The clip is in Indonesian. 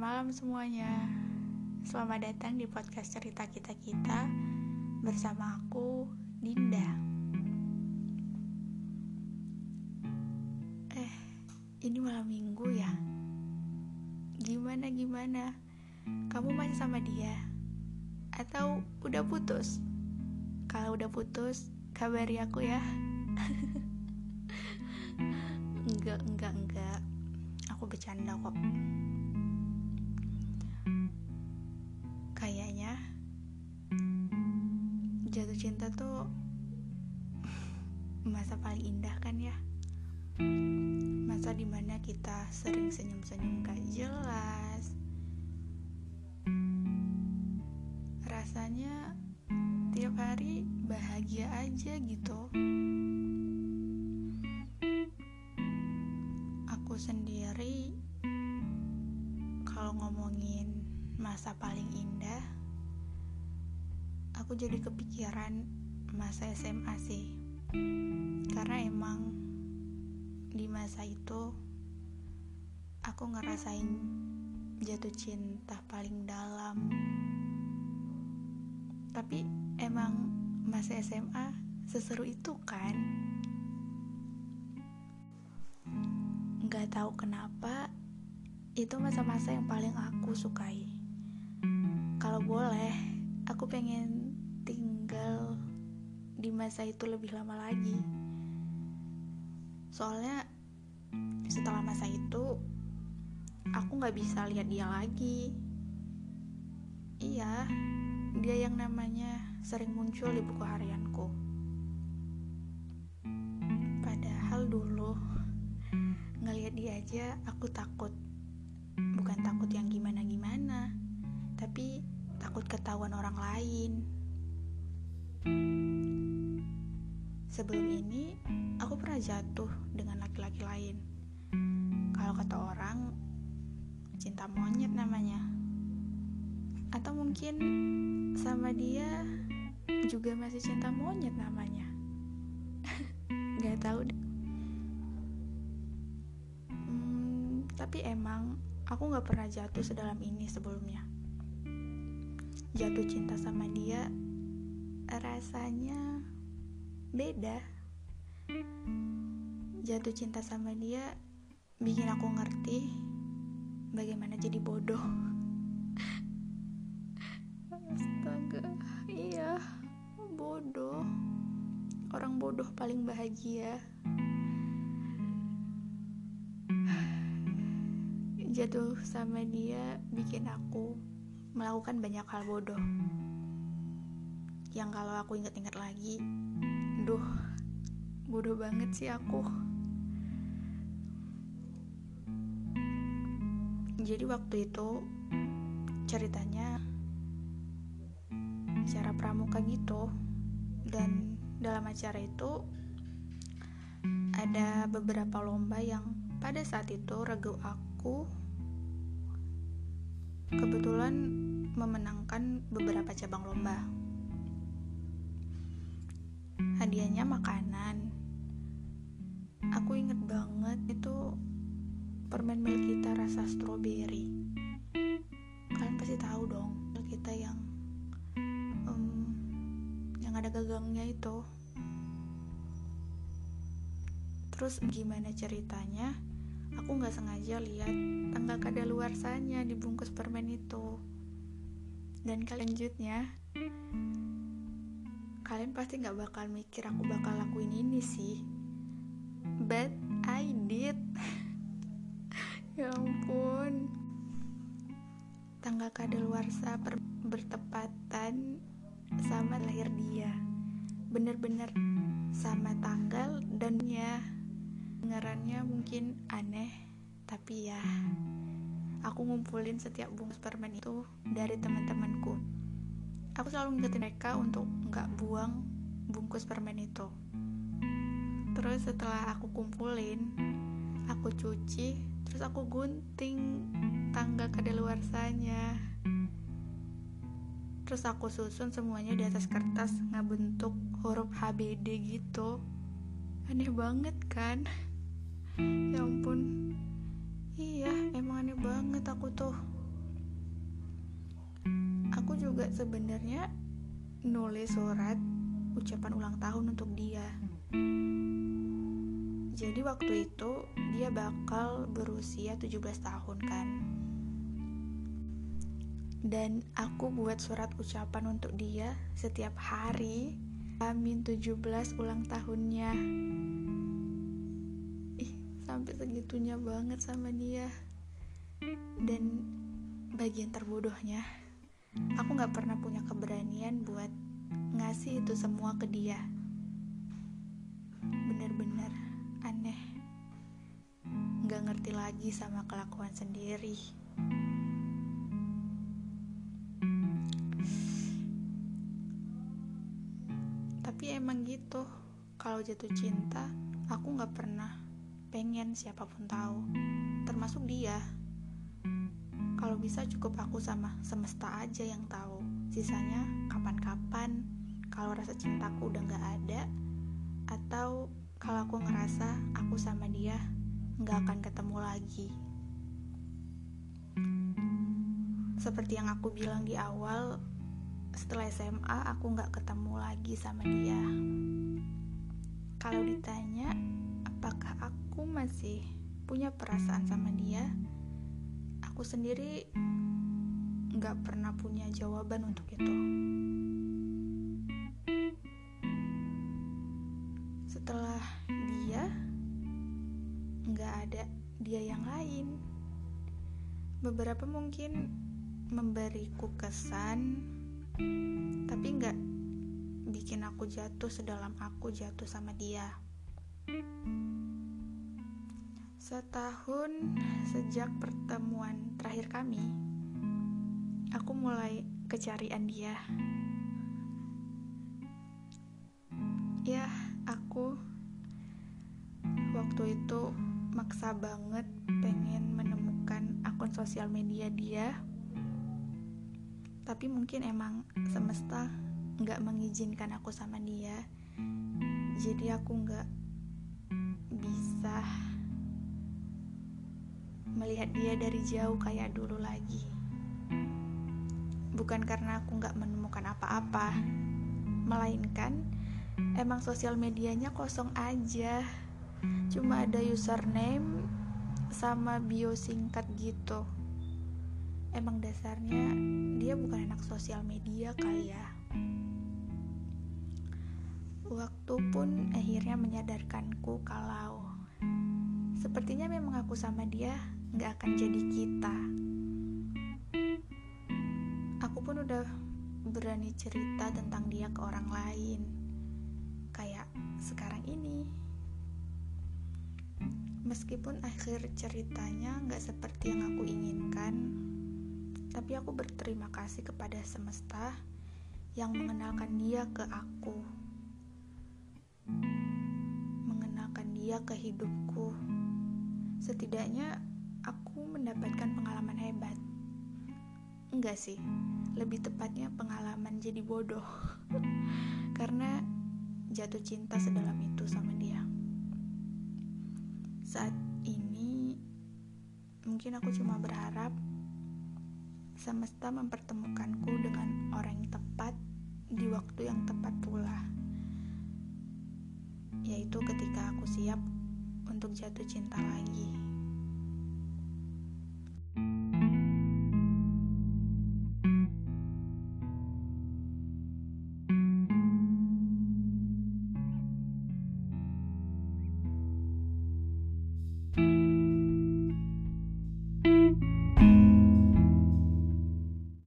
malam semuanya. Selamat datang di podcast cerita kita-kita bersama aku, Dinda. Eh, ini malam minggu ya. Gimana gimana? Kamu masih sama dia? Atau udah putus? Kalau udah putus, kabari aku ya. enggak, enggak, enggak. Aku bercanda kok. Cinta tuh masa paling indah kan ya? Masa di mana kita sering senyum-senyum gak jelas. Rasanya tiap hari bahagia aja gitu. Aku sendiri kalau ngomongin masa paling indah aku jadi kepikiran masa SMA sih. Karena emang di masa itu aku ngerasain jatuh cinta paling dalam. Tapi emang masa SMA seseru itu kan? Nggak tahu kenapa itu masa-masa yang paling aku sukai. Kalau boleh aku pengen di masa itu lebih lama lagi. Soalnya setelah masa itu aku nggak bisa lihat dia lagi. Iya dia yang namanya sering muncul di buku harianku. Padahal dulu ngelihat dia aja aku takut. Bukan takut yang gimana-gimana tapi takut ketahuan orang lain sebelum ini aku pernah jatuh dengan laki-laki lain. Kalau kata orang cinta monyet namanya. Atau mungkin sama dia juga masih cinta monyet namanya. Nggak tahu deh. Hmm, tapi emang aku nggak pernah jatuh sedalam ini sebelumnya. Jatuh cinta sama dia rasanya beda. Jatuh cinta sama dia bikin aku ngerti bagaimana jadi bodoh. Astaga. Iya bodoh. Orang bodoh paling bahagia. Jatuh sama dia bikin aku melakukan banyak hal bodoh. Yang kalau aku inget-inget lagi duh bodoh banget sih aku. Jadi waktu itu ceritanya acara pramuka gitu. Dan dalam acara itu ada beberapa lomba yang pada saat itu regu aku kebetulan memenangkan beberapa cabang lomba hadiahnya makanan. Aku inget banget itu permen milk kita rasa stroberi. Kalian pasti tahu dong kita yang um, yang ada gagangnya itu. Terus gimana ceritanya? Aku nggak sengaja lihat tanggal kadaluarsanya dibungkus permen itu. Dan lanjutnya kalian pasti nggak bakal mikir aku bakal lakuin ini sih. But I did. Ya ampun. Tanggal kadaluarsa bertepatan sama lahir dia. Bener-bener sama tanggal dan ya dengarannya mungkin aneh tapi ya aku ngumpulin setiap bungkus permen itu dari teman-temanku aku selalu ngingetin mereka untuk nggak buang bungkus permen itu. Terus setelah aku kumpulin aku cuci terus aku gunting tanggal kadaluarsanya terus aku susun semuanya di atas kertas ngebentuk huruf HBD gitu. Aneh banget kan? Ya ampun. Iya emang aneh banget aku tuh aku juga sebenarnya nulis surat ucapan ulang tahun untuk dia. Jadi waktu itu dia bakal berusia 17 tahun kan. Dan aku buat surat ucapan untuk dia setiap hari Amin 17 ulang tahunnya. Ih, sampai segitunya banget sama dia. Dan bagian terbodohnya, aku gak pernah punya keberanian buat ngasih itu semua ke dia. Bener-bener aneh. Gak ngerti lagi sama kelakuan sendiri. Tapi emang gitu, kalau jatuh cinta, aku gak pernah pengen siapa pun tahu, termasuk dia. Kalau bisa cukup aku sama semesta aja yang tahu. Sisanya kapan-kapan kalau rasa cintaku udah gak ada atau kalau aku ngerasa aku sama dia gak akan ketemu lagi. Seperti yang aku bilang di awal, setelah SMA aku gak ketemu lagi sama dia. Kalau ditanya apakah aku masih punya perasaan sama dia, aku sendiri nggak pernah punya jawaban untuk itu. Setelah dia, nggak ada dia yang lain. Beberapa mungkin memberiku kesan, tapi nggak bikin aku jatuh sedalam aku jatuh sama dia. Setahun sejak pertemuan terakhir kami, aku mulai kecarian dia. Ya, aku waktu itu maksa banget pengen menemukan akun sosial media dia. Tapi mungkin emang semesta nggak mengizinkan aku sama dia. Jadi aku nggak bisa melihat dia dari jauh kayak dulu lagi. Bukan karena aku nggak menemukan apa-apa, melainkan emang sosial medianya kosong aja. Cuma ada username sama bio singkat gitu. Emang dasarnya dia bukan anak sosial media kali ya. Waktu pun akhirnya menyadarkanku kalau sepertinya memang aku sama dia nggak akan jadi kita. Aku pun udah berani cerita tentang dia ke orang lain, kayak sekarang ini. Meskipun akhir ceritanya nggak seperti yang aku inginkan, tapi aku berterima kasih kepada semesta yang mengenalkan dia ke aku, mengenalkan dia ke hidupku. Setidaknya aku mendapatkan pengalaman hebat. Enggak sih, lebih tepatnya pengalaman jadi bodoh. Karena jatuh cinta sedalam itu sama dia. Saat ini mungkin aku cuma berharap semesta mempertemukanku dengan orang yang tepat di waktu yang tepat pula. Yaitu ketika aku siap untuk jatuh cinta lagi.